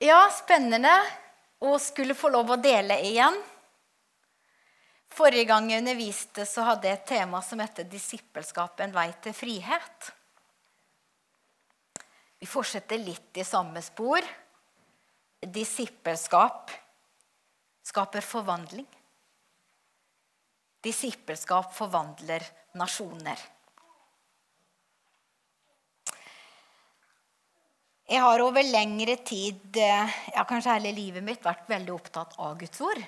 Ja, spennende å skulle få lov å dele igjen. Forrige gang jeg underviste, så hadde jeg et tema som heter 'Disippelskap en vei til frihet'. Vi fortsetter litt i samme spor. Disippelskap skaper forvandling. Disippelskap forvandler nasjoner. Jeg har over lengre tid, eh, ja, kanskje hele livet mitt, vært veldig opptatt av Guds ord.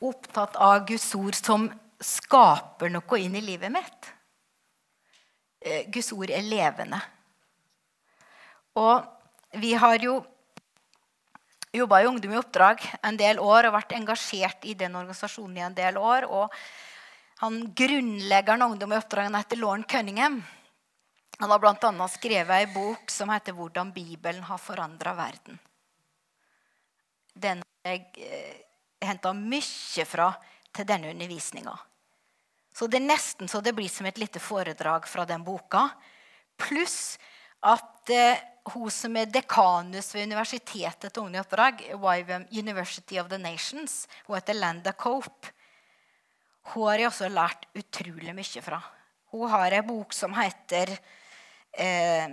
Opptatt av Guds ord som skaper noe inn i livet mitt. Eh, Guds ord er levende. Og vi har jo jobba i Ungdom i oppdrag en del år og vært engasjert i den organisasjonen i en del år. Og han grunnleggeren av Ungdom i oppdrag heter Lauren Cunningham. Han har bl.a. skrevet ei bok som heter 'Hvordan Bibelen har forandra verden'. Den har jeg eh, henta mye fra til denne undervisninga. Så det er nesten så det blir som et lite foredrag fra den boka. Pluss at eh, hun som er dekanus ved universitetet til Unge oppdrag, University of the Nations, hun heter Landa Cope, hun har jeg også lært utrolig mye fra. Hun har en bok som heter eh,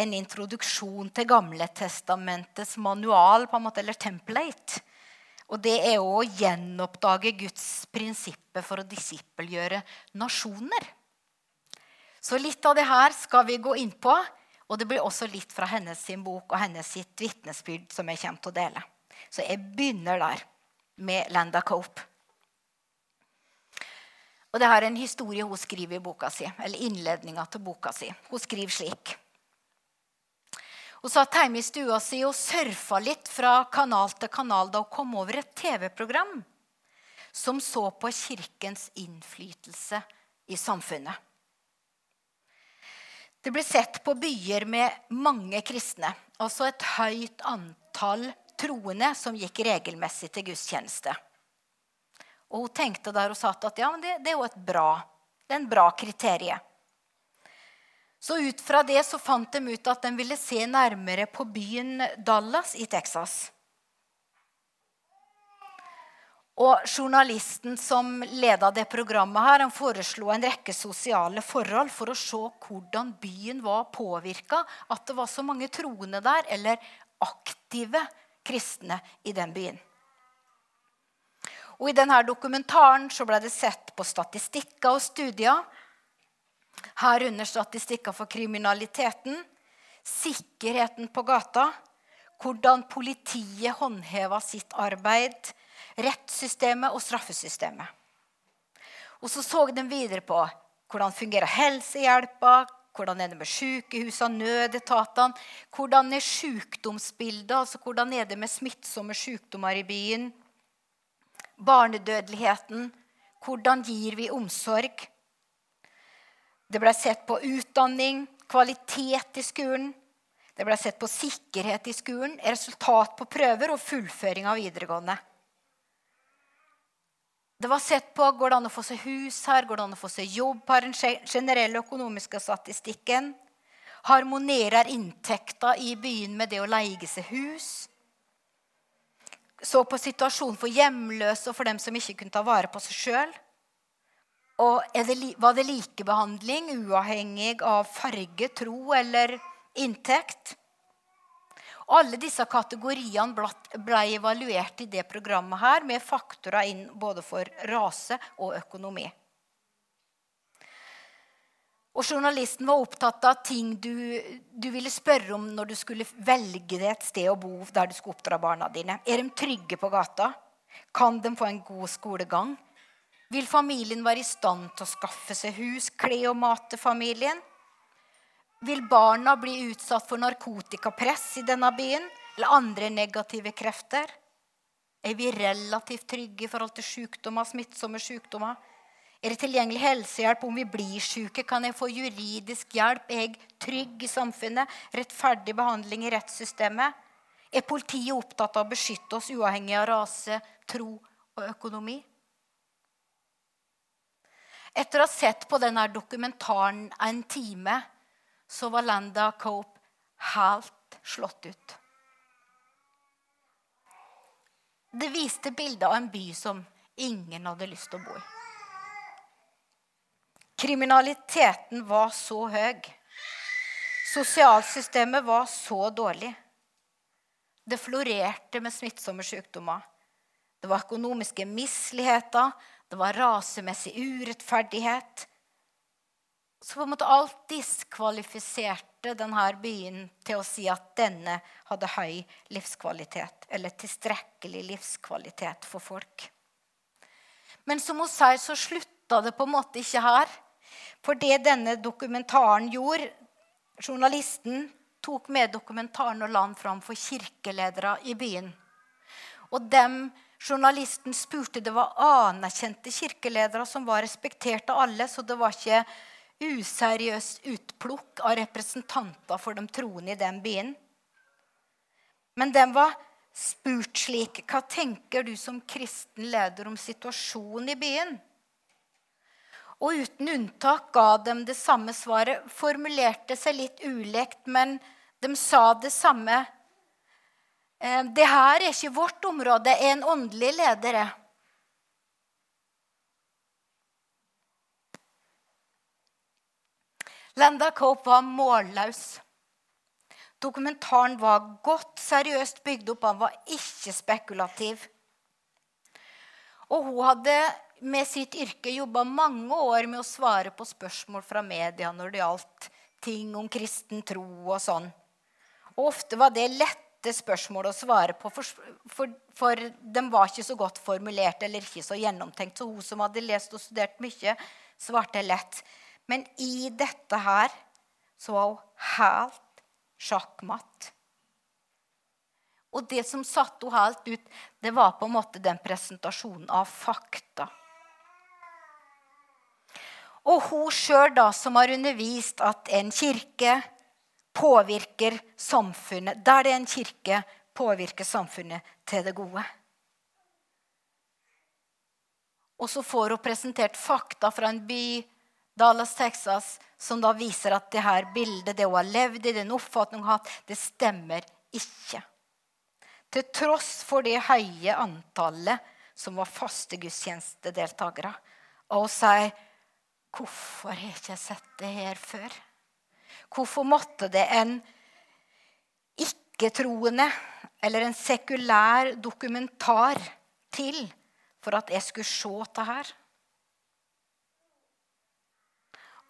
En introduksjon til Gamletestamentets manual, på en måte, eller template. Og det er å gjenoppdage Guds prinsipper for å disippelgjøre nasjoner. Så litt av det her skal vi gå inn på. Og det blir også litt fra hennes sin bok og hennes sitt vitnesbyrd som jeg kommer til å dele. Så jeg begynner der med Landa Cope. Og det er en historie hun skriver i boka si, eller innledninga til boka si. Hun skriver slik. Hun satt hjemme i stua si og surfa litt fra kanal til kanal da hun kom over et TV-program som så på kirkens innflytelse i samfunnet. Det ble sett på byer med mange kristne, altså et høyt antall troende som gikk regelmessig til gudstjeneste. Og hun tenkte der hun satt at ja, men det, det er jo et bra, det er en bra kriterie. Så ut fra det så fant de ut at de ville se nærmere på byen Dallas i Texas. Og Journalisten som leda det programmet, her, han foreslo en rekke sosiale forhold for å se hvordan byen var påvirka. At det var så mange troende der, eller aktive kristne i den byen. Og I denne dokumentaren så ble det sett på statistikker og studier. Herunder statistikker for kriminaliteten, sikkerheten på gata, hvordan politiet håndheva sitt arbeid, rettssystemet og straffesystemet. Og så så de videre på hvordan fungerer helsehjelpa, hvordan er det med sykehusene, nødetatene, hvordan er sykdomsbildet, altså hvordan er det med smittsomme sykdommer i byen, barnedødeligheten, hvordan gir vi omsorg? Det ble sett på utdanning, kvalitet i skolen. Det ble sett på sikkerhet i skolen, resultat på prøver og fullføring av videregående. Det var sett på går det an å få seg hus her, går det an å få seg jobb her, den generelle økonomiske statistikken. Harmonerer inntekta i byen med det å leie seg hus? Så på situasjonen for hjemløse og for dem som ikke kunne ta vare på seg sjøl. Og det, var det likebehandling uavhengig av farge, tro eller inntekt? Alle disse kategoriene ble evaluert i det programmet her med faktorer inn både for rase og økonomi. Og Journalisten var opptatt av ting du, du, ville spørre om når du skulle velge deg et sted å bo der du skulle oppdra barna dine. Er de trygge på gata? Kan de få en god skolegang? Vil familien være i stand til å skaffe seg hus, klær og mat til familien? Vil barna bli utsatt for narkotikapress i denne byen eller andre negative krefter? Er vi relativt trygge i forhold til sykdommer, smittsomme sykdommer? Er det tilgjengelig helsehjelp om vi blir syke? Kan jeg få juridisk hjelp? Er jeg trygg i samfunnet? Rettferdig behandling i rettssystemet? Er politiet opptatt av å beskytte oss uavhengig av rase, tro og økonomi? Etter å ha sett på denne dokumentaren en time så var Landa Cope helt slått ut. det viste bildet av en by som ingen hadde lyst til å bo i. Kriminaliteten var så høy. Sosialsystemet var så dårlig. Det florerte med smittsomme sykdommer. Det var økonomiske misligheter, det var rasemessig urettferdighet. Så på en måte alt diskvalifiserte denne byen til å si at denne hadde høy livskvalitet, eller tilstrekkelig livskvalitet for folk. Men som hun sier, så slutta det på en måte ikke her. For det denne dokumentaren gjorde Journalisten tok med dokumentaren og la den fram for kirkeledere i byen. Og dem journalisten spurte, det var anerkjente kirkeledere som var respektert av alle, så det var ikke useriøst utplukk av representanter for de troende i den byen. Men den var spurt slik Hva tenker du som kristen leder om situasjonen i byen? Og uten unntak ga dem det samme svaret. Formulerte seg litt ulekt, men de sa det samme. Eh, det her er ikke vårt område, er en åndelig leder. Lenda Cope var målløs. Dokumentaren var godt seriøst bygd opp. Han var ikke spekulativ. Og hun hadde med sitt yrke jobba mange år med å svare på spørsmål fra media når det gjaldt ting om kristen tro og sånn. Og ofte var det lette spørsmål å svare på, for, for, for de var ikke så godt formulert eller ikke så gjennomtenkt. Så hun som hadde lest og studert mye, svarte lett. Men i dette her så var hun helt sjakkmatt. Og det som satte henne helt ut, det var på en måte den presentasjonen av fakta. Og hun sjøl, da, som har undervist at en kirke påvirker samfunnet Der det er en kirke, påvirker samfunnet til det gode. Og så får hun presentert fakta fra en by, Dallas, Texas, som da viser at det her bildet, det hun har levd i, den oppfatningen hun har hatt, det stemmer ikke. Til tross for det høye antallet som var faste gudstjenestedeltakere. Og hun sier Hvorfor har jeg ikke sett det her før? Hvorfor måtte det en ikke-troende eller en sekulær dokumentar til for at jeg skulle se det her?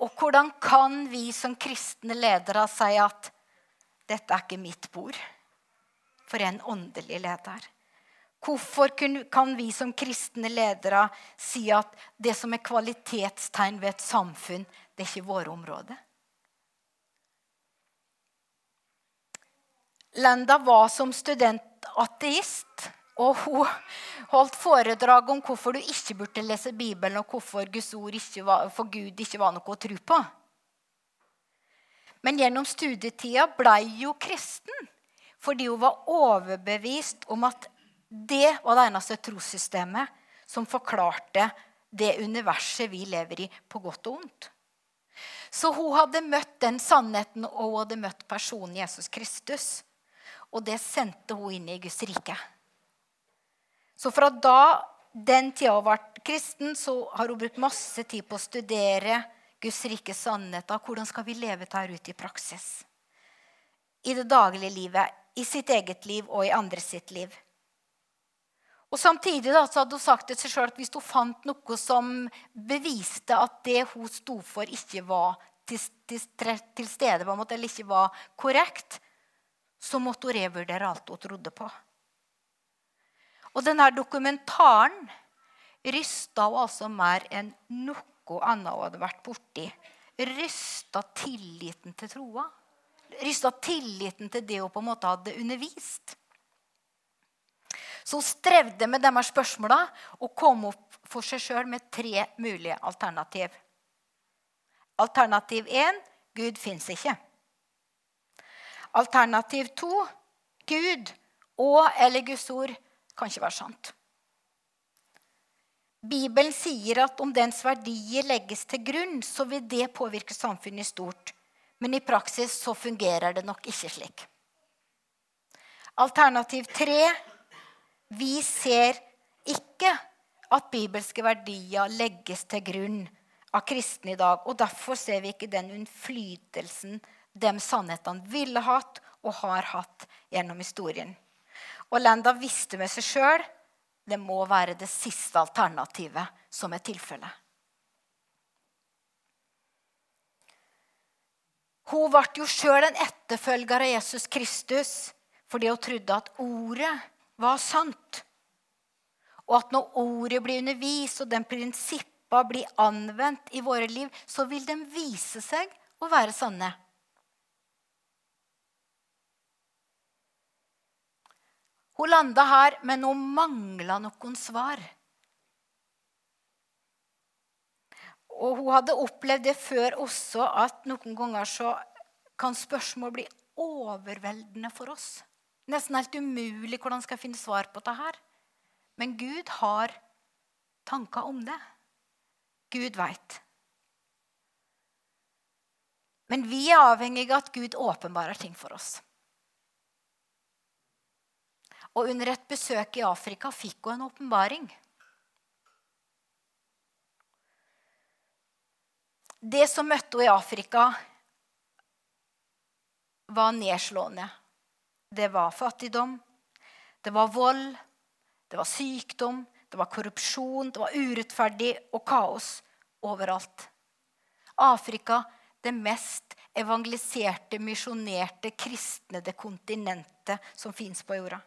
Og hvordan kan vi som kristne ledere si at dette er ikke mitt bord? For en åndelig leder. Hvorfor kan vi som kristne ledere si at det som er kvalitetstegn ved et samfunn, det er ikke våre områder? Lenda var som student ateist, og hun holdt foredrag om hvorfor du ikke burde lese Bibelen, og hvorfor Guds ord var, for Gud ikke var noe å tro på. Men gjennom studietida blei hun kristen fordi hun var overbevist om at det var det eneste trossystemet som forklarte det universet vi lever i, på godt og vondt. Så hun hadde møtt den sannheten, og hun hadde møtt personen Jesus Kristus. Og det sendte hun inn i Guds rike. Så fra da den tida hun ble kristen, så har hun brukt masse tid på å studere Guds rikes sannheter. Hvordan skal vi leve dette ut i praksis? I det daglige livet, i sitt eget liv og i andre sitt liv. Og Samtidig da, hadde hun sagt til seg sjøl at hvis hun fant noe som beviste at det hun sto for, ikke var til, til, til stede eller ikke var korrekt, så måtte hun revurdere alt hun trodde på. Og denne dokumentaren rysta hun altså mer enn noe annet hun hadde vært borti. Rysta tilliten til troa. Rysta tilliten til det hun på en måte hadde undervist. Så hun strevde med deres spørsmåla og kom opp for seg sjøl med tre mulige alternativ. Alternativ 1 Gud fins ikke. Alternativ 2 Gud og eller Guds ord kan ikke være sant. Bibelen sier at om dens verdier legges til grunn, så vil det påvirke samfunnet i stort. Men i praksis så fungerer det nok ikke slik. Alternativ 3 vi ser ikke at bibelske verdier legges til grunn av kristne i dag. Og derfor ser vi ikke den innflytelsen de sannhetene ville hatt og har hatt gjennom historien. Og Lenda visste med seg sjøl det må være det siste alternativet som er tilfellet. Hun ble jo sjøl en etterfølger av Jesus Kristus fordi hun trodde at ordet var sant. Og at når ordet blir undervist, og den prinsippa blir anvendt i våre liv, så vil de vise seg å være sanne. Hun landa her, men hun mangla noen svar. Og hun hadde opplevd det før også, at noen ganger så kan spørsmål bli overveldende for oss. Nesten helt umulig hvordan skal jeg finne svar på dette her. Men Gud har tanker om det. Gud veit. Men vi er avhengige av at Gud åpenbarer ting for oss. Og under et besøk i Afrika fikk hun en åpenbaring. Det som møtte henne i Afrika, var nedslående. Det var fattigdom, det var vold, det var sykdom, det var korrupsjon, det var urettferdig og kaos overalt. Afrika, det mest evangeliserte, misjonerte, kristnede kontinentet som fins på jorda.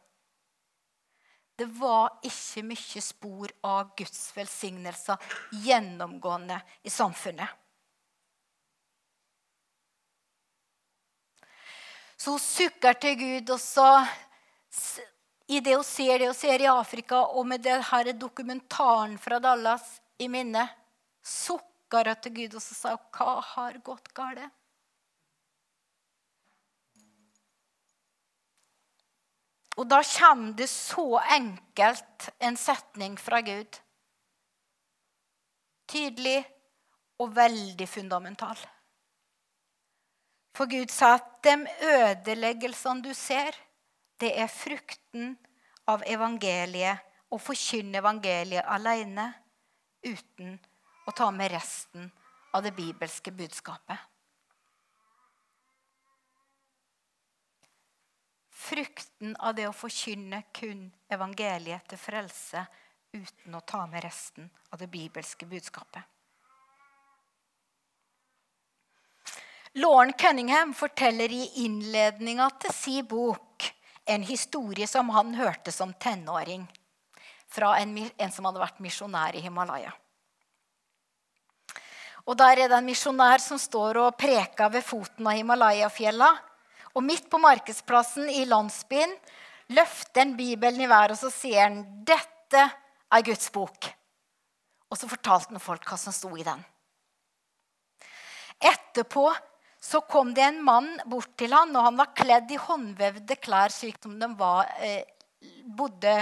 Det var ikke mye spor av Guds velsignelser gjennomgående i samfunnet. Så hun sukker til Gud, og så i det hun ser det hun ser i Afrika, og med denne dokumentaren fra Dallas i minne, sukker hun til Gud og så sa hva har gått galt? Og da kommer det så enkelt en setning fra Gud. Tydelig og veldig fundamental. For Gud sa at de ødeleggelsene du ser, det er frukten av evangeliet, å forkynne evangeliet alene uten å ta med resten av det bibelske budskapet. Frukten av det å forkynne kun evangeliet til frelse uten å ta med resten av det bibelske budskapet. Lauren Cunningham forteller i innledninga til si bok en historie som han hørte som tenåring fra en, en som hadde vært misjonær i Himalaya. Og Der er det en misjonær som står og preker ved foten av Himalaya-fjella. Og midt på markedsplassen i landsbyen løfter han Bibelen i været og så sier han, 'Dette er Guds bok'. Og så fortalte han folk hva som sto i den. Etterpå så kom det en mann bort til han, og han var kledd i håndvevde klær, slik som de var, eh, bodde,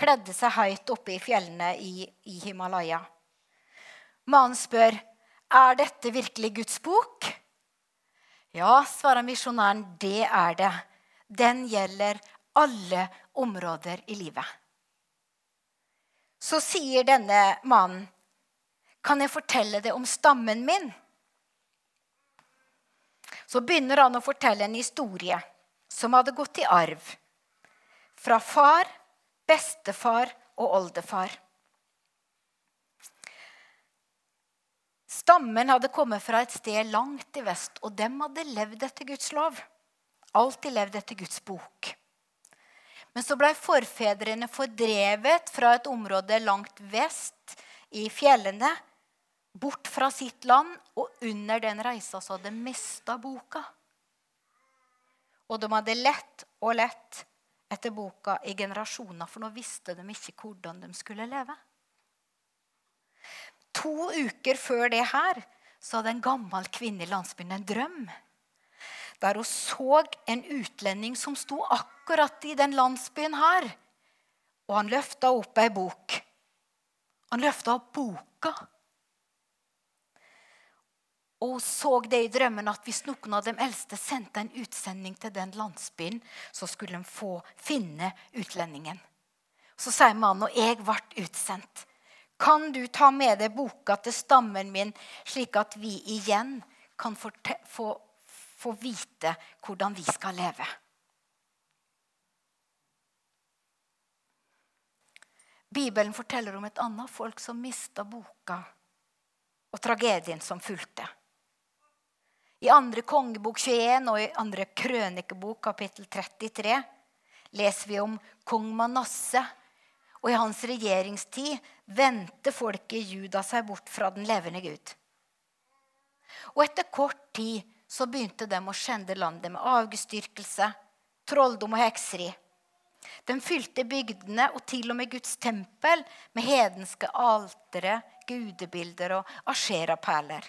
kledde seg høyt oppe i fjellene i, i Himalaya. Mannen spør, 'Er dette virkelig Guds bok?' 'Ja', svarer misjonæren, 'det er det. Den gjelder alle områder i livet.' Så sier denne mannen, 'Kan jeg fortelle det om stammen min?' Så begynner han å fortelle en historie som hadde gått i arv. Fra far, bestefar og oldefar. Stammen hadde kommet fra et sted langt i vest, og dem hadde levd etter Guds lov. Alltid levd etter Guds bok. Men så blei forfedrene fordrevet fra et område langt vest i fjellene bort fra sitt land, og under den reisa så hadde de mista boka. Og de hadde lett og lett etter boka i generasjoner, for nå visste de ikke hvordan de skulle leve. To uker før det her så hadde en gammel kvinne i landsbyen en drøm. Der hun så en utlending som sto akkurat i den landsbyen her. Og han løfta opp ei bok. Han løfta opp boka. Og så det i drømmen at hvis noen av de eldste sendte en utsending til den landsbyen, så skulle de få finne utlendingen. Så sier mannen, og jeg ble utsendt. Kan du ta med deg boka til stammen min, slik at vi igjen kan få, få, få vite hvordan vi skal leve? Bibelen forteller om et annet folk som mista boka, og tragedien som fulgte. I andre kongebok 21 og i andre krønikebok kapittel 33 leser vi om kong Manasseh. Og i hans regjeringstid vendte folket Juda seg bort fra den levende Gud. Og etter kort tid så begynte de å skjende landet med avgudsdyrkelse, trolldom og hekseri. De fylte bygdene og til og med Guds tempel med hedenske altere, gudebilder og asjeraperler.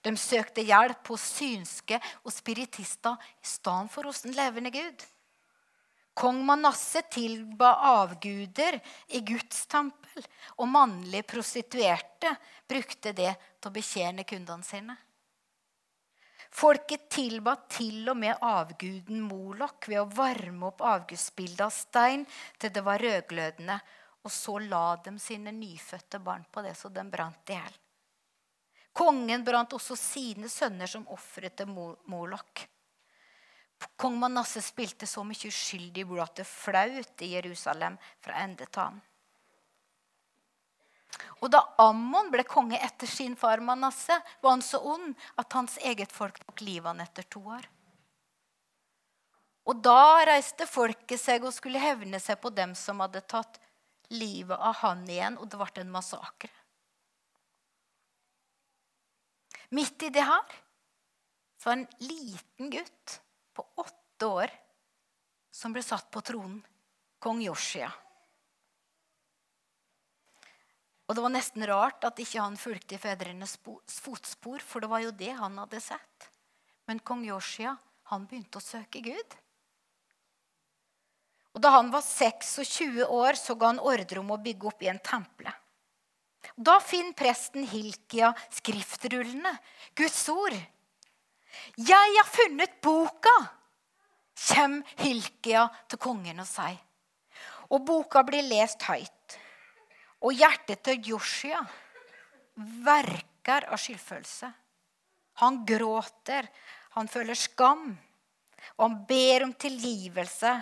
De søkte hjelp hos synske og spiritister i stedet for hos den levende Gud. Kong Manasseh tilba avguder i Guds tempel, og mannlige prostituerte brukte det til å betjene kundene sine. Folket tilba til og med avguden Molok ved å varme opp avgudsbildet av stein til det var rødglødende, og så la de sine nyfødte barn på det så de brant i hjel. Kongen brant også sine sønner som ofre til Molok. Kong Manasseh spilte så mye uskyldig blod at det flaut i Jerusalem fra ende til annen. Og da Ammon ble konge etter sin far Manasseh, var han så ond at hans eget folk tok livet av etter to år. Og da reiste folket seg og skulle hevne seg på dem som hadde tatt livet av han igjen, og det ble en massakre. Midt i det her så var en liten gutt på åtte år som ble satt på tronen. Kong Joshia. Og Det var nesten rart at ikke han fulgte i fedrenes fotspor, for det var jo det han hadde sett. Men kong Joshia han begynte å søke Gud. Og Da han var 26 år, så ga han ordre om å bygge opp igjen tempelet. Da finner presten Hilkia skriftrullene, Guds ord. 'Jeg har funnet boka', kommer Hilkia til kongen og sier. Og boka blir lest høyt. Og hjertet til Joshua verker av skyldfølelse. Han gråter, han føler skam, og han ber om tilgivelse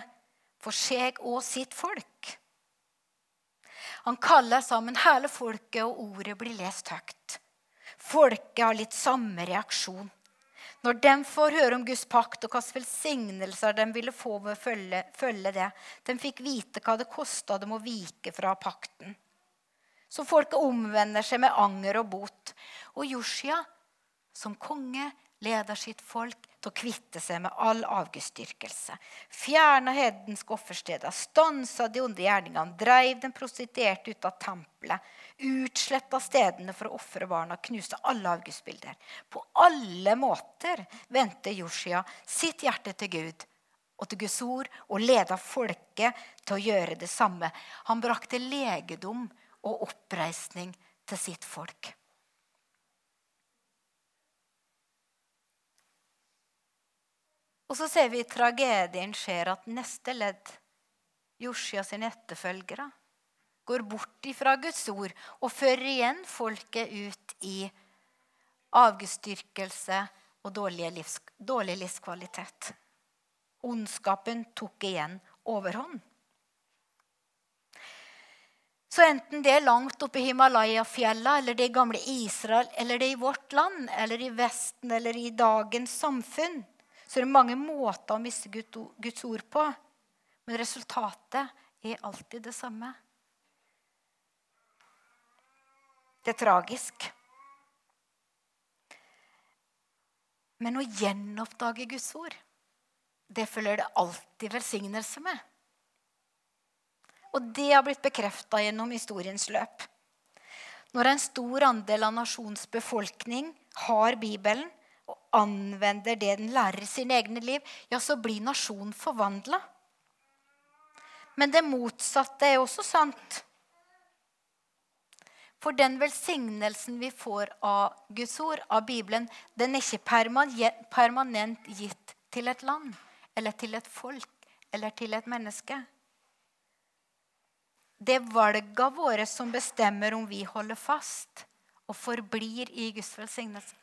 for seg og sitt folk. Han kaller sammen hele folket, og ordet blir lest høyt. Folket har litt samme reaksjon. Når de får høre om Guds pakt og hvilke velsignelser de ville få ved å følge, følge det De fikk vite hva det kosta dem å vike fra pakten. Så folket omvender seg med anger og bot. Og Josia, som konge, leder sitt folk til å kvitte seg med all avgudsdyrkelse. Fjerna hedenske offersteder, stansa de onde gjerningene, dreiv den prostituerte ut av tempelet, utsletta stedene for å ofre barna, knuste alle avgudsbilder. På alle måter vendte Joshia sitt hjerte til Gud og til Guds ord og leda folket til å gjøre det samme. Han brakte legedom og oppreisning til sitt folk. Og så ser vi i tragedien skjer at neste ledd, Josia sine etterfølgere, går bort ifra Guds ord og fører igjen folket ut i avgudsdyrkelse og dårlig, livs, dårlig livskvalitet. Ondskapen tok igjen overhånd. Så enten det er langt oppe i Himalaya-fjella, eller det er gamle Israel, eller det er i vårt land, eller i Vesten, eller i dagens samfunn, så er det mange måter å miste Guds ord på. Men resultatet er alltid det samme. Det er tragisk. Men å gjenoppdage Guds ord, det følger det alltid velsignelse med. Og det har blitt bekrefta gjennom historiens løp. Når en stor andel av nasjons befolkning har Bibelen, og anvender det den lærer i sine egne liv, ja, så blir nasjonen forvandla. Men det motsatte er også sant. For den velsignelsen vi får av Guds ord, av Bibelen, den er ikke permanent gitt til et land eller til et folk eller til et menneske. det er valgene våre som bestemmer om vi holder fast og forblir i Guds velsignelse.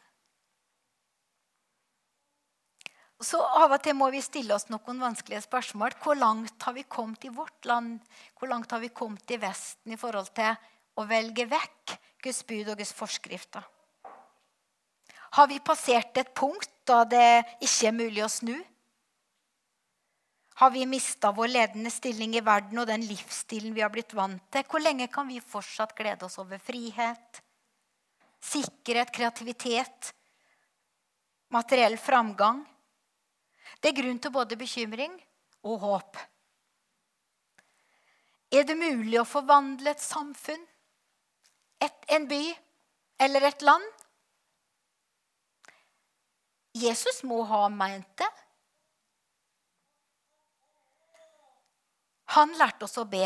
Så av og til må vi stille oss noen vanskelige spørsmål. Hvor langt har vi kommet i vårt land? Hvor langt har vi kommet i Vesten i forhold til å velge vekk Guds bud og Guds forskrifter? Har vi passert et punkt da det ikke er mulig å snu? Har vi mista vår ledende stilling i verden og den livsstilen vi har blitt vant til? Hvor lenge kan vi fortsatt glede oss over frihet, sikkerhet, kreativitet, materiell framgang? Det er grunn til både bekymring og håp. Er det mulig å forvandle et samfunn, et, en by eller et land? Jesus må ha ment det. Han lærte oss å be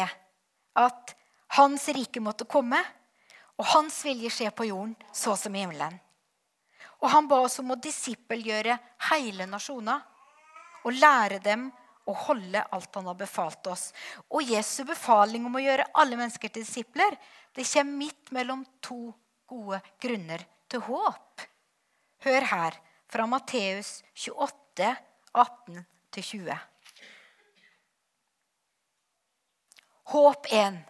at hans rike måtte komme, og hans vilje skje på jorden så som i himmelen. Og han ba oss om å disippelgjøre hele nasjoner og lære dem å holde alt han har befalt oss. Og Jesu befaling om å gjøre alle mennesker til disipler det kommer midt mellom to gode grunner til håp. Hør her fra Matteus 28, 18-20. Håp 1.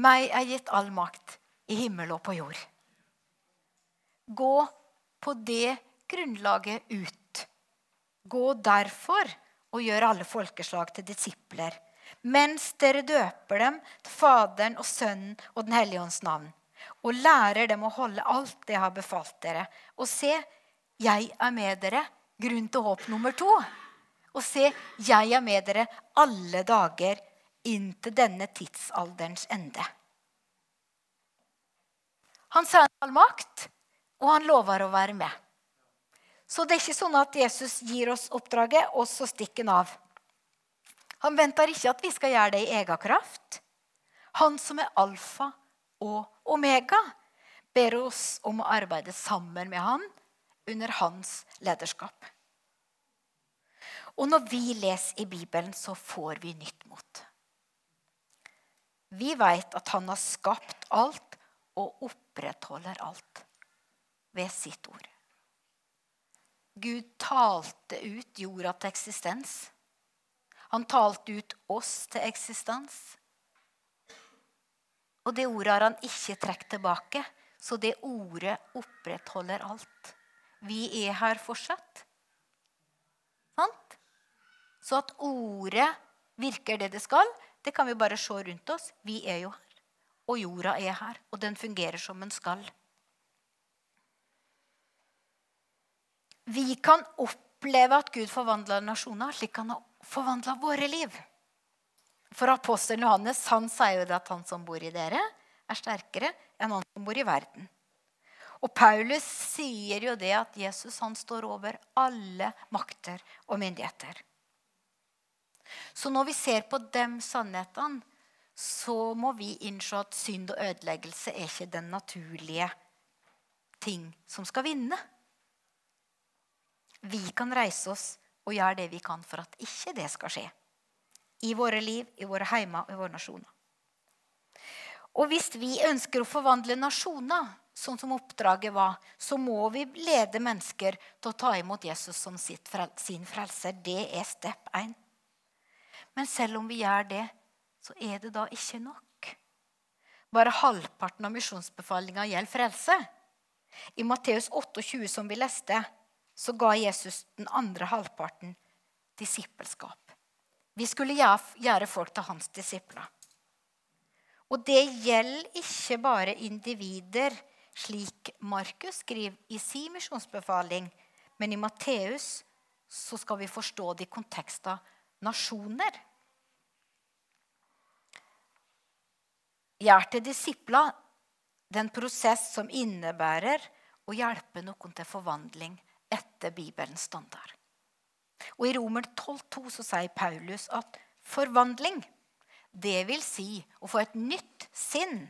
Meg er gitt all makt i himmel og på jord. Gå på det grunnlaget ut Gå derfor og gjør alle folkeslag til disipler, mens dere døper dem til Faderen og Sønnen og Den hellige ånds navn, og lærer dem å holde alt det jeg har befalt dere. Og se, jeg er med dere. Grunn til håp nummer to. Og se, jeg er med dere alle dager inn til denne tidsalderens ende. Han sa han all makt, og han lover å være med. Så det er ikke sånn at Jesus gir oss oppdraget, og så stikker han av. Han venter ikke at vi skal gjøre det i egen kraft. Han som er alfa og omega, ber oss om å arbeide sammen med han under hans lederskap. Og når vi leser i Bibelen, så får vi nytt mot. Vi veit at han har skapt alt og opprettholder alt ved sitt ord. Gud talte ut jorda til eksistens. Han talte ut oss til eksistens. Og det ordet har han ikke trukket tilbake, så det ordet opprettholder alt. Vi er her fortsatt. Sant? Så at ordet virker det det skal, det kan vi bare se rundt oss. Vi er jo her. Og jorda er her, og den fungerer som den skal. Vi kan oppleve at Gud forvandla nasjoner slik han har forvandla våre liv. For apostelen Johannes han sier jo det at han som bor i dere, er sterkere enn han som bor i verden. Og Paulus sier jo det at Jesus han står over alle makter og myndigheter. Så når vi ser på de sannhetene, så må vi innse at synd og ødeleggelse er ikke den naturlige ting som skal vinne. Vi kan reise oss og gjøre det vi kan for at ikke det skal skje. I våre liv, i våre heimer og i våre nasjoner. Og hvis vi ønsker å forvandle nasjoner, sånn som oppdraget var, så må vi lede mennesker til å ta imot Jesus som frel sin frelser. Det er step 1. Men selv om vi gjør det, så er det da ikke nok. Bare halvparten av misjonsbefalinga gjelder frelse. I Matteus 28, som vi leste, så ga Jesus den andre halvparten disippelskap. Vi skulle gjøre folk til hans disipler. Og det gjelder ikke bare individer, slik Markus skriver i sin misjonsbefaling, men i Matteus så skal vi forstå det i kontekst av nasjoner. Gjør til disipler den prosess som innebærer å hjelpe noen til forvandling etter Bibelens standard. Og I Romer 12,2 så sier Paulus at forvandling, det vil si å få et nytt sinn.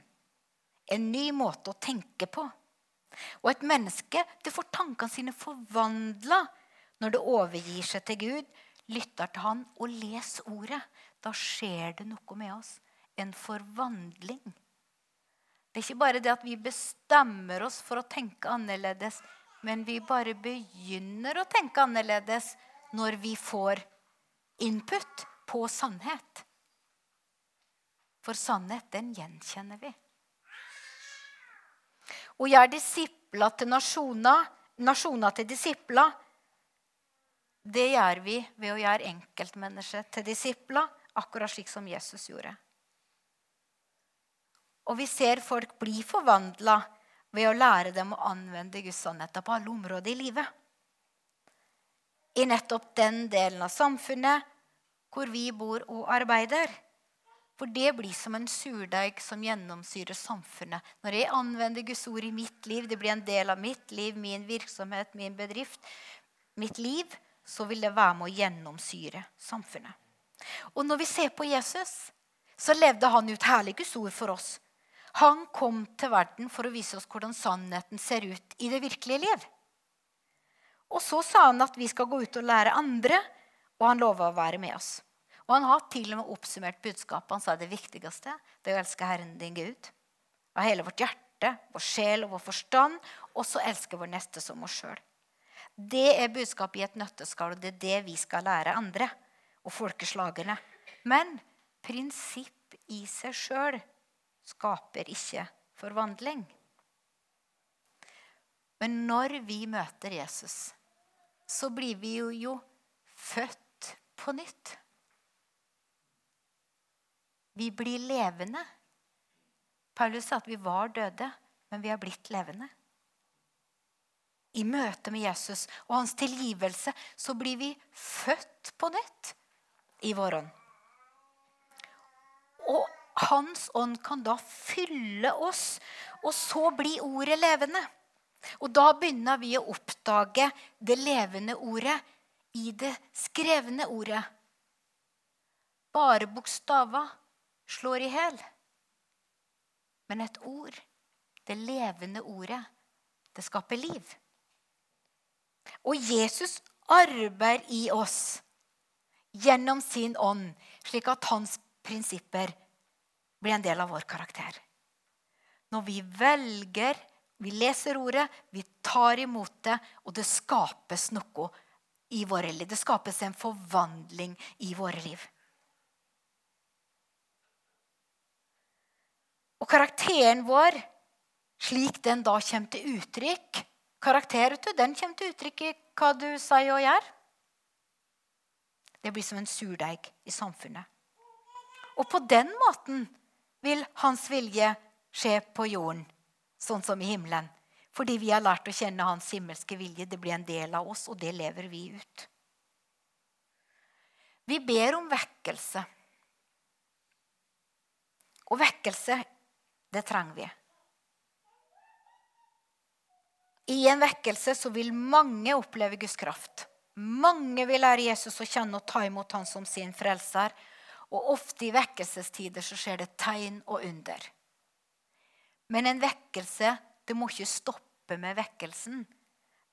En ny måte å tenke på. Og et menneske det får tankene sine forvandla når det overgir seg til Gud, lytter til Han og leser Ordet. Da skjer det noe med oss. en forvandling. Det er ikke bare det at vi bestemmer oss for å tenke annerledes, men vi bare begynner å tenke annerledes når vi får input på sannhet. For sannhet, den gjenkjenner vi. Å gjøre disipla til nasjoner, nasjona til disipla. det gjør vi ved å gjøre enkeltmennesket til disipla, akkurat slik som Jesus gjorde. Og vi ser folk bli forvandla ved å lære dem å anvende Guds sannheter på alle områder i livet. I nettopp den delen av samfunnet hvor vi bor og arbeider. For det blir som en surdeig som gjennomsyrer samfunnet. Når jeg anvender Guds ord i mitt liv, det blir en del av mitt liv, min virksomhet, min bedrift, mitt liv, så vil det være med å gjennomsyre samfunnet. Og når vi ser på Jesus, så levde han ut herlig Guds ord for oss. Han kom til verden for å vise oss hvordan sannheten ser ut i det virkelige liv. Og så sa han at vi skal gå ut og lære andre, og han lova å være med oss. Og han har til og med oppsummert budskapet. Han sa det viktigste det er å elske Herren din Gud av hele vårt hjerte, vår sjel og vår forstand, og så elske vår neste som oss sjøl. Det er budskapet i et nøtteskall, og det er det vi skal lære andre og folkeslagene. Men prinsipp i seg sjøl skaper ikke forvandling. Men når vi møter Jesus, så blir vi jo, jo født på nytt. Vi blir levende. Paulus sa at vi var døde, men vi har blitt levende. I møte med Jesus og hans tilgivelse så blir vi født på nytt i vår ånd. Og hans ånd kan da fylle oss, og så blir ordet levende. Og da begynner vi å oppdage det levende ordet i det skrevne ordet. Bare bokstaver slår i hæl. Men et ord, det levende ordet, det skaper liv. Og Jesus arbeider i oss gjennom sin ånd, slik at hans prinsipper blir en del av vår karakter. Når vi velger, vi leser ordet, vi tar imot det, og det skapes noe i våre liv. Det skapes en forvandling i våre liv. Og karakteren vår, slik den da kommer til uttrykk Karakter den kommer til uttrykk i hva du sier og gjør. Det blir som en surdeig i samfunnet. Og på den måten vil hans vilje skje på jorden, sånn som i himmelen. Fordi vi har lært å kjenne hans himmelske vilje. Det blir en del av oss, og det lever vi ut. Vi ber om vekkelse. Og vekkelse, det trenger vi. I en vekkelse så vil mange oppleve Guds kraft. Mange vil lære Jesus å kjenne og ta imot han som sin frelser. Og ofte i vekkelsestider så skjer det tegn og under. Men en vekkelse det må ikke stoppe med vekkelsen.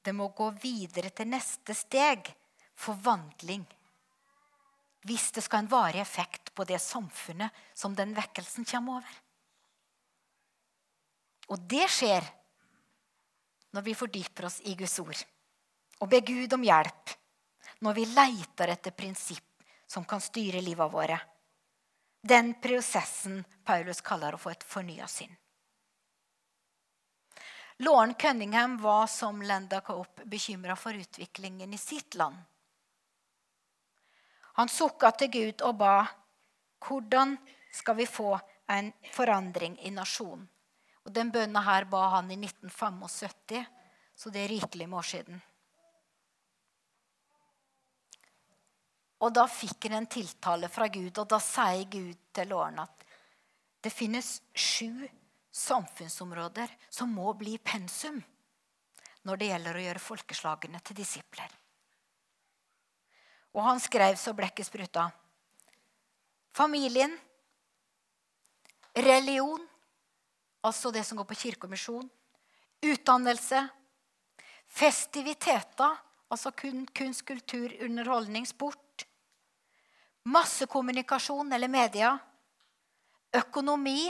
Det må gå videre til neste steg forvandling. Hvis det skal ha en varig effekt på det samfunnet som den vekkelsen kommer over. Og det skjer når vi fordyper oss i Guds ord og ber Gud om hjelp når vi leiter etter prinsipp som kan styre livet våre. Den prosessen Paulus kaller å få et fornya sinn. Lauren Cunningham var som Lenda Cope bekymra for utviklingen i sitt land. Han sukka til Gud og ba hvordan skal vi få en forandring i nasjonen. Og Den bønna her ba han i 1975, så det er rikelig med år siden. Og da fikk han en tiltale fra Gud, og da sier Gud til Lauren at det finnes sju samfunnsområder som må bli pensum når det gjelder å gjøre folkeslagene til disipler. Og han skrev så blekket spruta. Familien, religion, altså det som går på kirke og misjon, utdannelse, festiviteter, altså kunst, kultur, underholdning, sport, massekommunikasjon eller media, økonomi,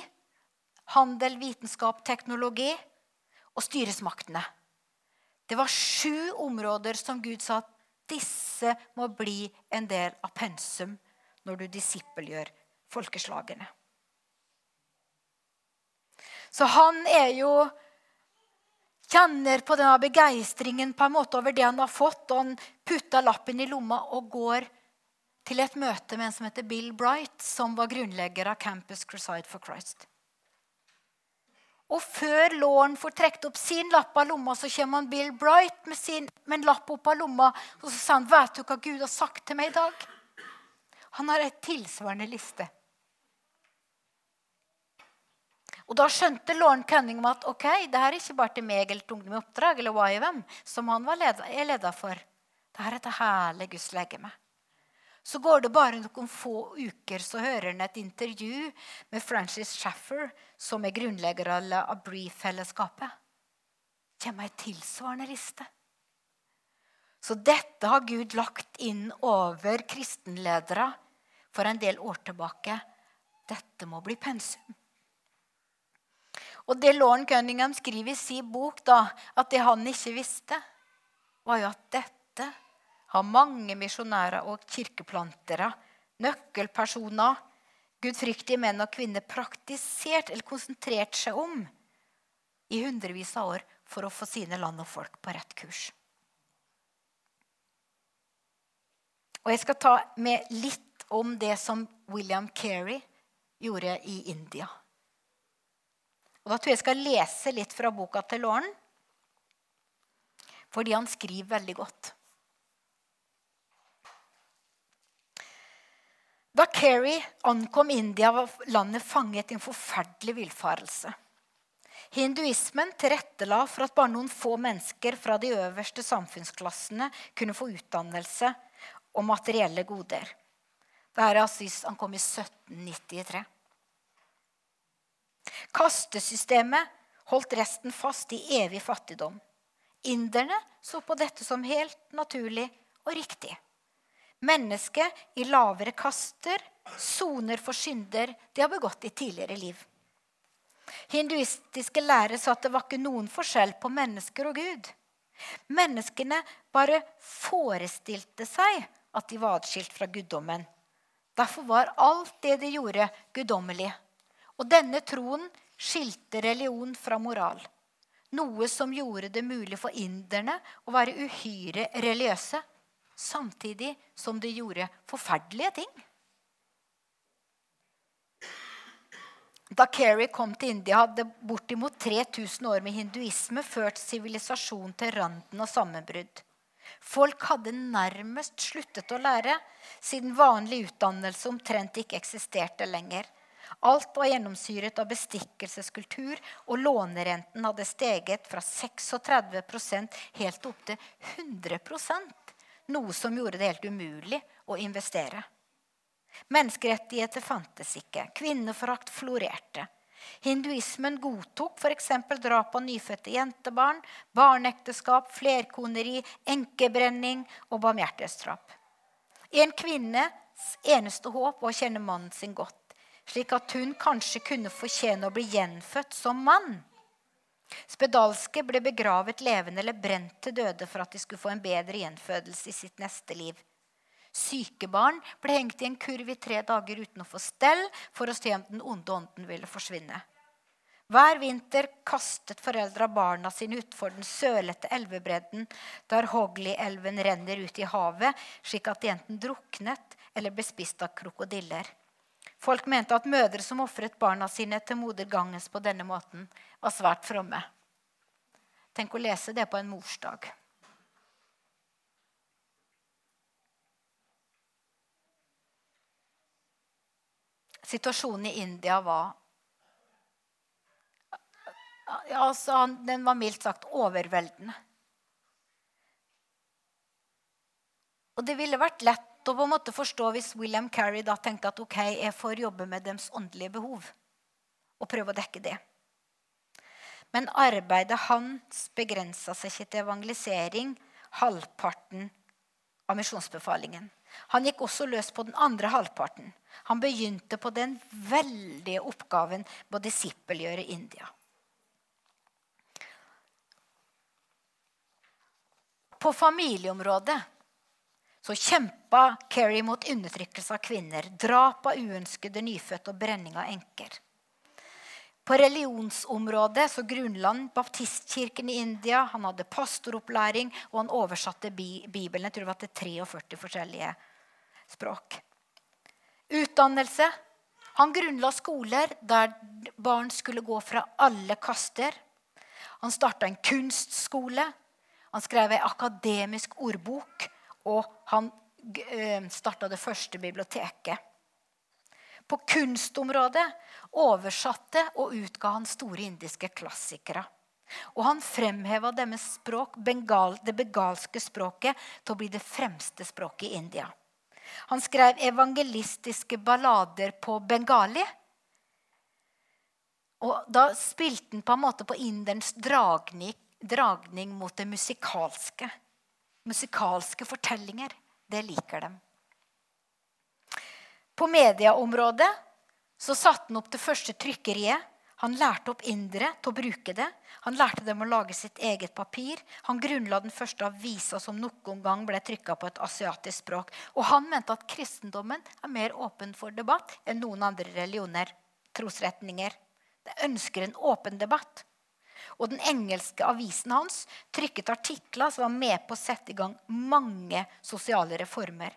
handel, vitenskap, teknologi og styresmaktene. Det var sju områder som Gud sa at disse må bli en del av pensum når du disippelgjør folkeslagene. Så han er jo Kjenner på denne begeistringen over det han har fått, og han putter lappen i lomma og går til et møte med en som heter Bill Bright, som var grunnlegger av Campus Crusade for Christ. Og før Lauren får trukket opp sin lapp av lomma, så kommer Bill Bright med, sin, med en lapp opp av lomma og så sier han, 'Vet du hva Gud har sagt til meg i dag?' Han har et tilsvarende liste. Og Da skjønte Lauren Cunningham at ok, det her er ikke bare til meg eller til Ungdom i oppdrag, eller YVM, som han var leder, er leder for. Det her er til hele Guds legeme. Så går det bare noen få uker, så hører han et intervju med Francis Shaffer, som er grunnlegger av Bree-fellesskapet. kommer ei tilsvarende liste. Så dette har Gud lagt inn over kristenledere for en del år tilbake. Dette må bli pensum. Og det Lauren Cunningham skriver i sin bok, da, at det han ikke visste, var jo at dette har mange misjonærer og kirkeplantere, nøkkelpersoner, gudfryktige menn og kvinner praktisert eller konsentrert seg om i hundrevis av år for å få sine land og folk på rett kurs. Og Jeg skal ta med litt om det som William Carey gjorde i India. Og Da tror jeg jeg skal lese litt fra boka til Lauren, fordi han skriver veldig godt. Da Kerry ankom India, var landet fanget i en forferdelig villfarelse. Hinduismen tilrettela for at bare noen få mennesker fra de øverste samfunnsklassene kunne få utdannelse og materielle goder. Dette er Aziz, han kom i 1793. Kastesystemet holdt resten fast i evig fattigdom. Inderne så på dette som helt naturlig og riktig. Mennesket i lavere kaster soner for synder de har begått i tidligere liv. Hinduistiske lærere sa at det var ikke noen forskjell på mennesker og Gud. Menneskene bare forestilte seg at de var atskilt fra guddommen. Derfor var alt det de gjorde, guddommelig. Og denne troen skilte religion fra moral. Noe som gjorde det mulig for inderne å være uhyre religiøse, samtidig som de gjorde forferdelige ting. Da Kerry kom til India, hadde bortimot 3000 år med hinduisme ført sivilisasjonen til randen av sammenbrudd. Folk hadde nærmest sluttet å lære, siden vanlig utdannelse omtrent ikke eksisterte lenger. Alt var gjennomsyret av bestikkelseskultur, og lånerenten hadde steget fra 36% helt opp til 100 noe som gjorde det helt umulig å investere. Menneskerettigheter fantes ikke. Kvinneforakt florerte. Hinduismen godtok f.eks. drap av nyfødte jentebarn, barneekteskap, flerkoneri, enkebrenning og barmhjertighetsdrap. En kvinnes eneste håp var å kjenne mannen sin godt slik at hun kanskje kunne fortjene å bli gjenfødt som mann. Spedalske ble begravet levende eller brent til døde for at de skulle få en bedre gjenfødelse i sitt neste liv. Syke barn ble hengt i en kurv i tre dager uten å få stell for å se om den onde ånden ville forsvinne. Hver vinter kastet foreldra barna sine utfor den sølete elvebredden der Hogli-elven renner ut i havet, slik at de enten druknet eller ble spist av krokodiller. Folk mente at mødre som ofret barna sine til moder Ganges på denne måten, var svært fromme. Tenk å lese det på en morsdag. Situasjonen i India var altså, Den var mildt sagt overveldende. Og det ville vært lett å på en måte forstå hvis William Carey da tenkte at ok, jeg får jobbe med deres åndelige behov. Og prøve å dekke det. Men arbeidet hans begrensa seg ikke til evangelisering halvparten av misjonsbefalingen. Han gikk også løs på den andre halvparten. Han begynte på den veldige oppgaven med å disippelgjøre India. På familieområdet så kjempa Kerry mot undertrykkelse av kvinner, drap av uønskede nyfødte og brenning av enker. På religionsområdet så han baptistkirken i India. Han hadde pastoropplæring, og han oversatte Bibelen jeg tror det var til 43 forskjellige språk. Utdannelse. Han grunnla skoler der barn skulle gå fra alle kaster. Han starta en kunstskole. Han skrev ei akademisk ordbok, og han eh, starta det første biblioteket. På kunstområdet oversatte og utga han store indiske klassikere. Og han fremheva deres språk, bengal, det begalske språket, til å bli det fremste språket i India. Han skrev evangelistiske ballader på bengali. Og da spilte han på en måte på inderens dragning, dragning mot det musikalske. Musikalske fortellinger. Det liker dem. På medieområdet så satte han opp det første trykkeriet. Han lærte opp indere til å bruke det. Han lærte dem å lage sitt eget papir. Han grunnla den første avisa som noen gang ble trykka på et asiatisk språk. Og han mente at kristendommen er mer åpen for debatt enn noen andre religioner. Trosretninger. Det ønsker en åpen debatt. Og den engelske avisen hans trykket artikler som var med på å sette i gang mange sosiale reformer.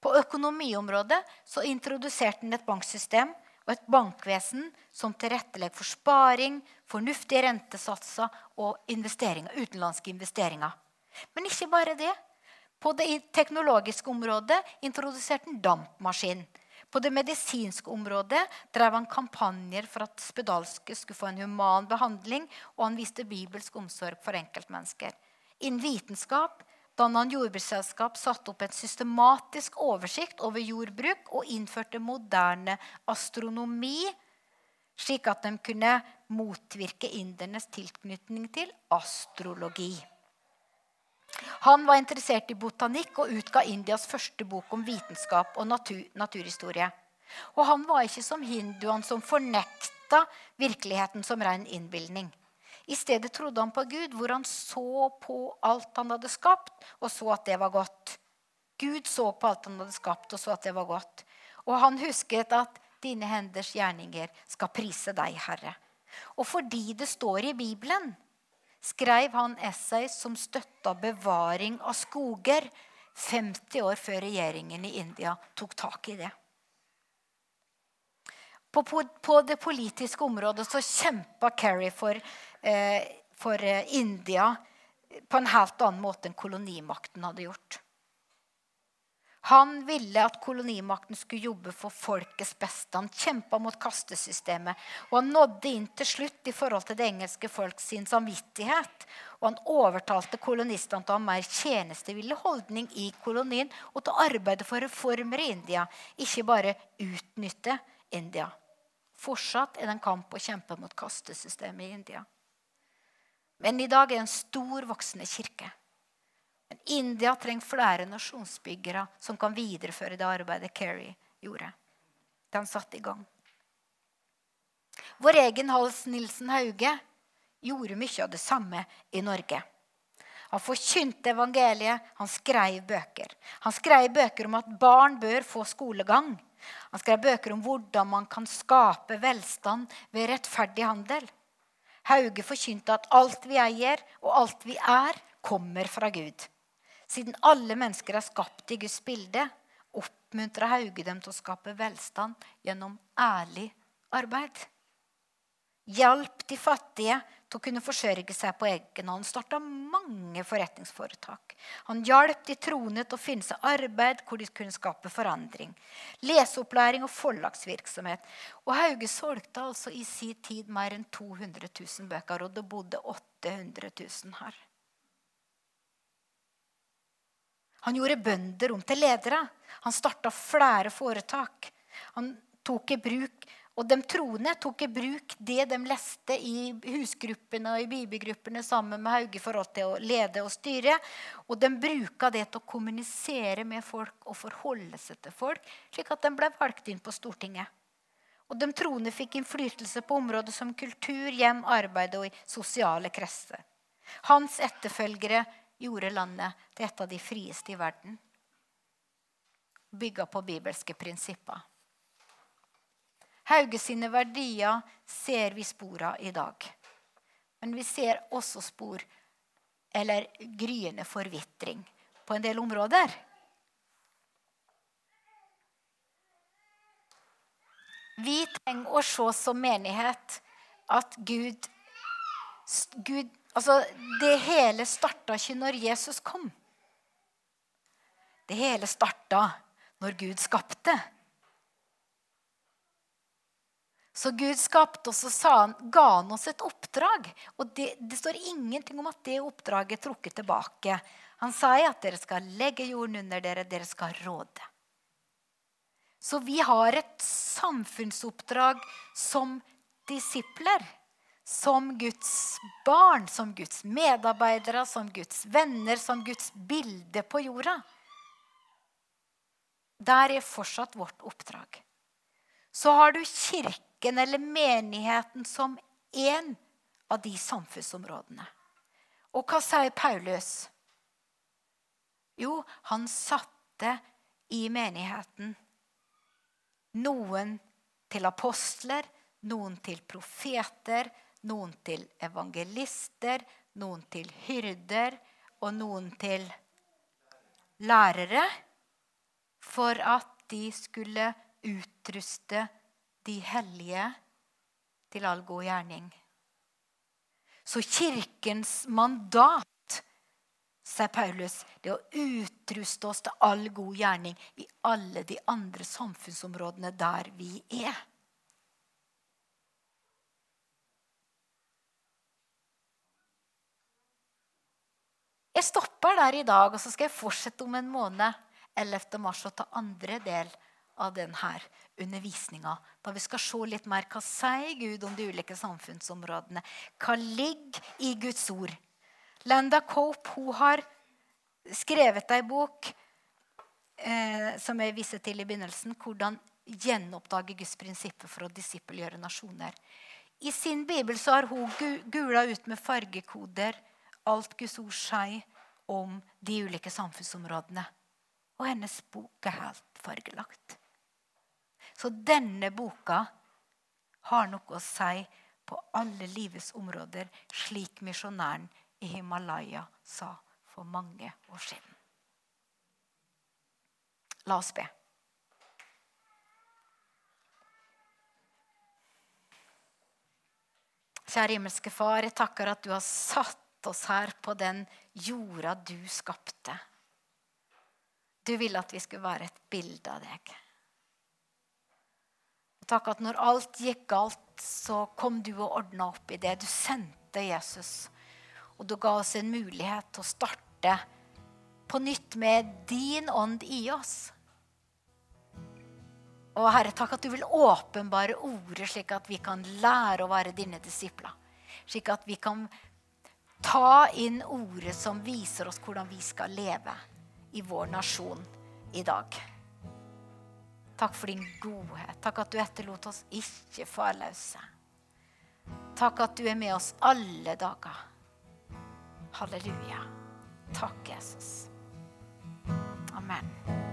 På økonomiområdet så introduserte han et banksystem og et bankvesen som tilrettelegger for sparing, fornuftige rentesatser og investeringer, utenlandske investeringer. Men ikke bare det. På det teknologiske området introduserte han dampmaskin. På det medisinske området drev han kampanjer for at spedalske skulle få en human behandling, og han viste bibelsk omsorg for enkeltmennesker. Innen vitenskap danna han jordbruksselskap, satte opp en systematisk oversikt over jordbruk og innførte moderne astronomi, slik at de kunne motvirke indernes tilknytning til astrologi. Han var interessert i botanikk og utga Indias første bok om vitenskap og natur, naturhistorie. Og han var ikke som hinduene som fornekta virkeligheten som ren innbilning. I stedet trodde han på Gud, hvor han så på alt han hadde skapt, og så at det var godt. Gud så på alt han hadde skapt, og så at det var godt. Og han husket at dine henders gjerninger skal prise deg, Herre. Og fordi det står i Bibelen, skrev han essay som støtta bevaring av skoger 50 år før regjeringen i India tok tak i det. På, på, på det politiske området så kjempa Kerry for Eh, for eh, India på en helt annen måte enn kolonimakten hadde gjort. Han ville at kolonimakten skulle jobbe for folkets beste. Han kjempa mot kastesystemet. Og han nådde inn til slutt i forhold til det engelske folk sin samvittighet. Og han overtalte kolonistene til å ha mer tjenestevillig holdning i kolonien og til å arbeide for reformer i India, ikke bare utnytte India. Fortsatt er det en kamp å kjempe mot kastesystemet i India. Men i dag er det en stor, voksende kirke. Men India trenger flere nasjonsbyggere som kan videreføre det arbeidet Kerry gjorde. Den satte i gang. Vår egen Hals Nilsen Hauge gjorde mye av det samme i Norge. Han forkynte evangeliet, han skrev bøker. Han skrev bøker om at barn bør få skolegang. Han skrev bøker om hvordan man kan skape velstand ved rettferdig handel. Hauge forkynte at alt vi eier og alt vi er, kommer fra Gud. Siden alle mennesker er skapt i Guds bilde, oppmuntra Hauge dem til å skape velstand gjennom ærlig arbeid. Hjalp de fattige til å kunne forsørge seg på egen hånd. Starta mange forretningsforetak. Han hjalp de troende til å finne seg arbeid hvor de kunne skape forandring. Leseopplæring og forlagsvirksomhet. Og Hauge solgte altså i sin tid mer enn 200 000 bøker, og det bodde 800 000 her. Han gjorde bønder om til ledere. Han starta flere foretak. Han tok i bruk Og de troende tok i bruk det de leste i husgruppene og i bibelgruppene sammen med Hauge i forhold til å lede og styre. Og de bruka det til å kommunisere med folk og forholde seg til folk, slik at de ble valgt inn på Stortinget. Og de troende fikk innflytelse på områder som kultur, hjem, arbeid og sosiale kretser. Hans etterfølgere gjorde landet til et av de frieste i verden. Bygga på bibelske prinsipper. Hauge sine verdier ser vi spor av i dag. Men vi ser også spor, eller gryende forvitring, på en del områder. Vi trenger å se som menighet at Gud, Gud altså Det hele starta ikke når Jesus kom. Det hele starta når Gud skapte. Så Gud skapte oss og han, ga han oss et oppdrag. Og det, det, står ingenting om at det oppdraget er trukket tilbake. Han sa at dere skal legge jorden under dere, dere skal råde. Så vi har et samfunnsoppdrag som disipler. Som Guds barn, som Guds medarbeidere, som Guds venner, som Guds bilde på jorda. Der er fortsatt vårt oppdrag. Så har du kirken eller menigheten som én av de samfunnsområdene. Og hva sier Paulus? Jo, han satte i menigheten noen til apostler, noen til profeter, noen til evangelister, noen til hyrder og noen til lærere. For at de skulle utruste de hellige til all god gjerning. Så kirkens mandat, sier Paulus, det å utruste oss til all god gjerning i alle de andre samfunnsområdene der vi er. Jeg stopper der i dag, og så skal jeg fortsette om en måned 11. mars og ta andre del av denne undervisninga. Da vi skal se litt mer hva sier Gud om de ulike samfunnsområdene. Hva ligger i Guds ord? Landa Cope hun har skrevet ei bok eh, som jeg viser til i begynnelsen. Hvordan gjenoppdage Guds prinsipper for å disippelgjøre nasjoner. I sin bibel så har hun gula ut med fargekoder alt Guds ord sier om de ulike samfunnsområdene. Og hennes bok er helt fargelagt. Så denne boka har noe å si på alle livets områder, slik misjonæren i Himalaya sa for mange år siden. La oss be. Kjære himmelske Far, jeg takker at du har satt oss her på den jorda du skapte. Du ville at vi skulle være et bilde av deg. Takk at når alt gikk galt, så kom du og ordna opp i det. Du sendte Jesus. Og du ga oss en mulighet til å starte på nytt med din ånd i oss. Og Herre, takk at du vil åpenbare ordet, slik at vi kan lære å være dine disipler. Slik at vi kan ta inn ordet som viser oss hvordan vi skal leve i vår nasjon i dag. Takk for din godhet. Takk at du etterlot oss ikke farløse. Takk at du er med oss alle dager. Halleluja. Takk, Jesus. Amen.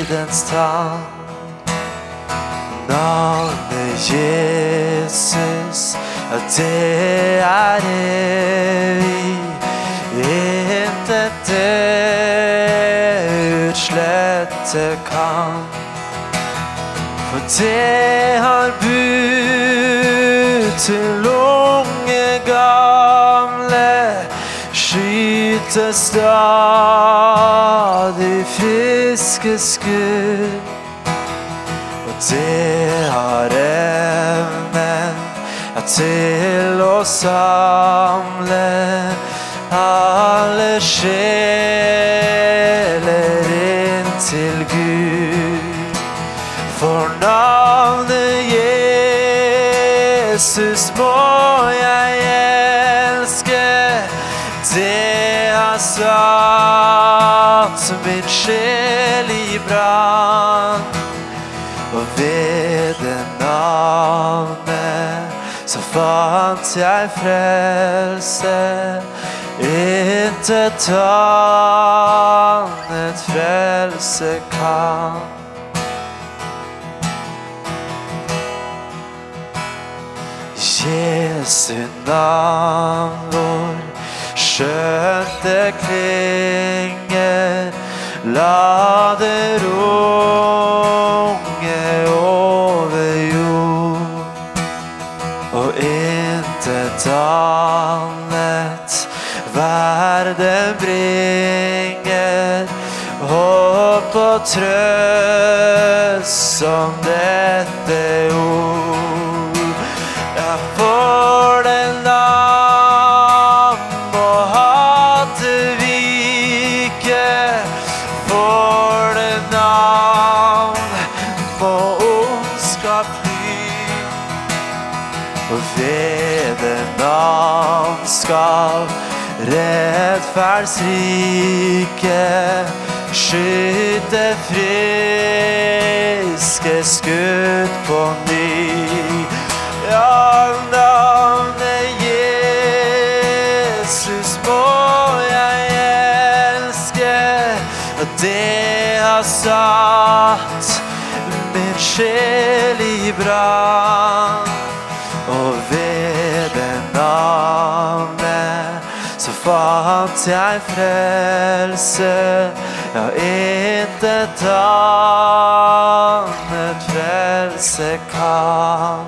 Tidens tann. Navnet Jesus, ja, det er evig. Intet det utslette kan. For det har bud til unge gamle, skytes stadig friske skudd. Og det har evnen ja, til å samle alle sjeler jeg frelse. Intet annet frelse kan. Jesu navn hvor skjønt det klinger, la det runge intet verden bringer, håp og trøst som dette ord. Rettferdsrike skyte friske skudd på ny. Fant jeg frelse. Ja, intet annet frelse kan.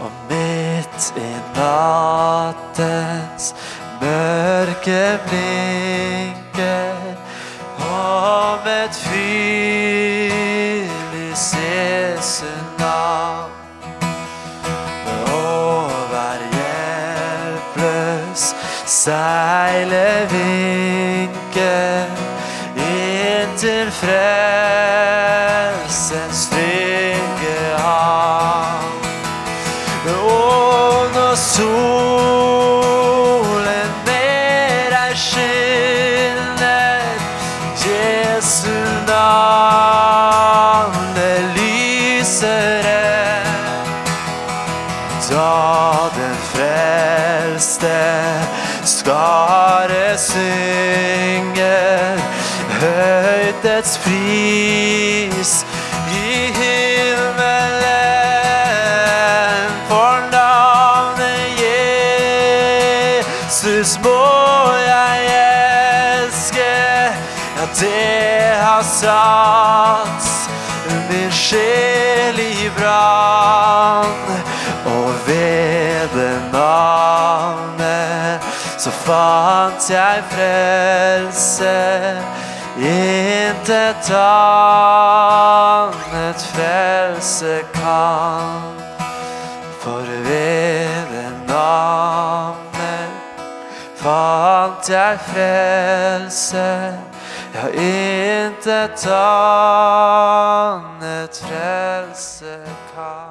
Og midt i nattens mørke blinker om et fyr i Jesu navn. Hjelpløs seilevinker inntil frelsens sjel i brann. Og ved det navnet så fant jeg frelse. Intet annet frelse kan. For ved det navnet fant jeg frelse. Ja, intet annet frelse kan.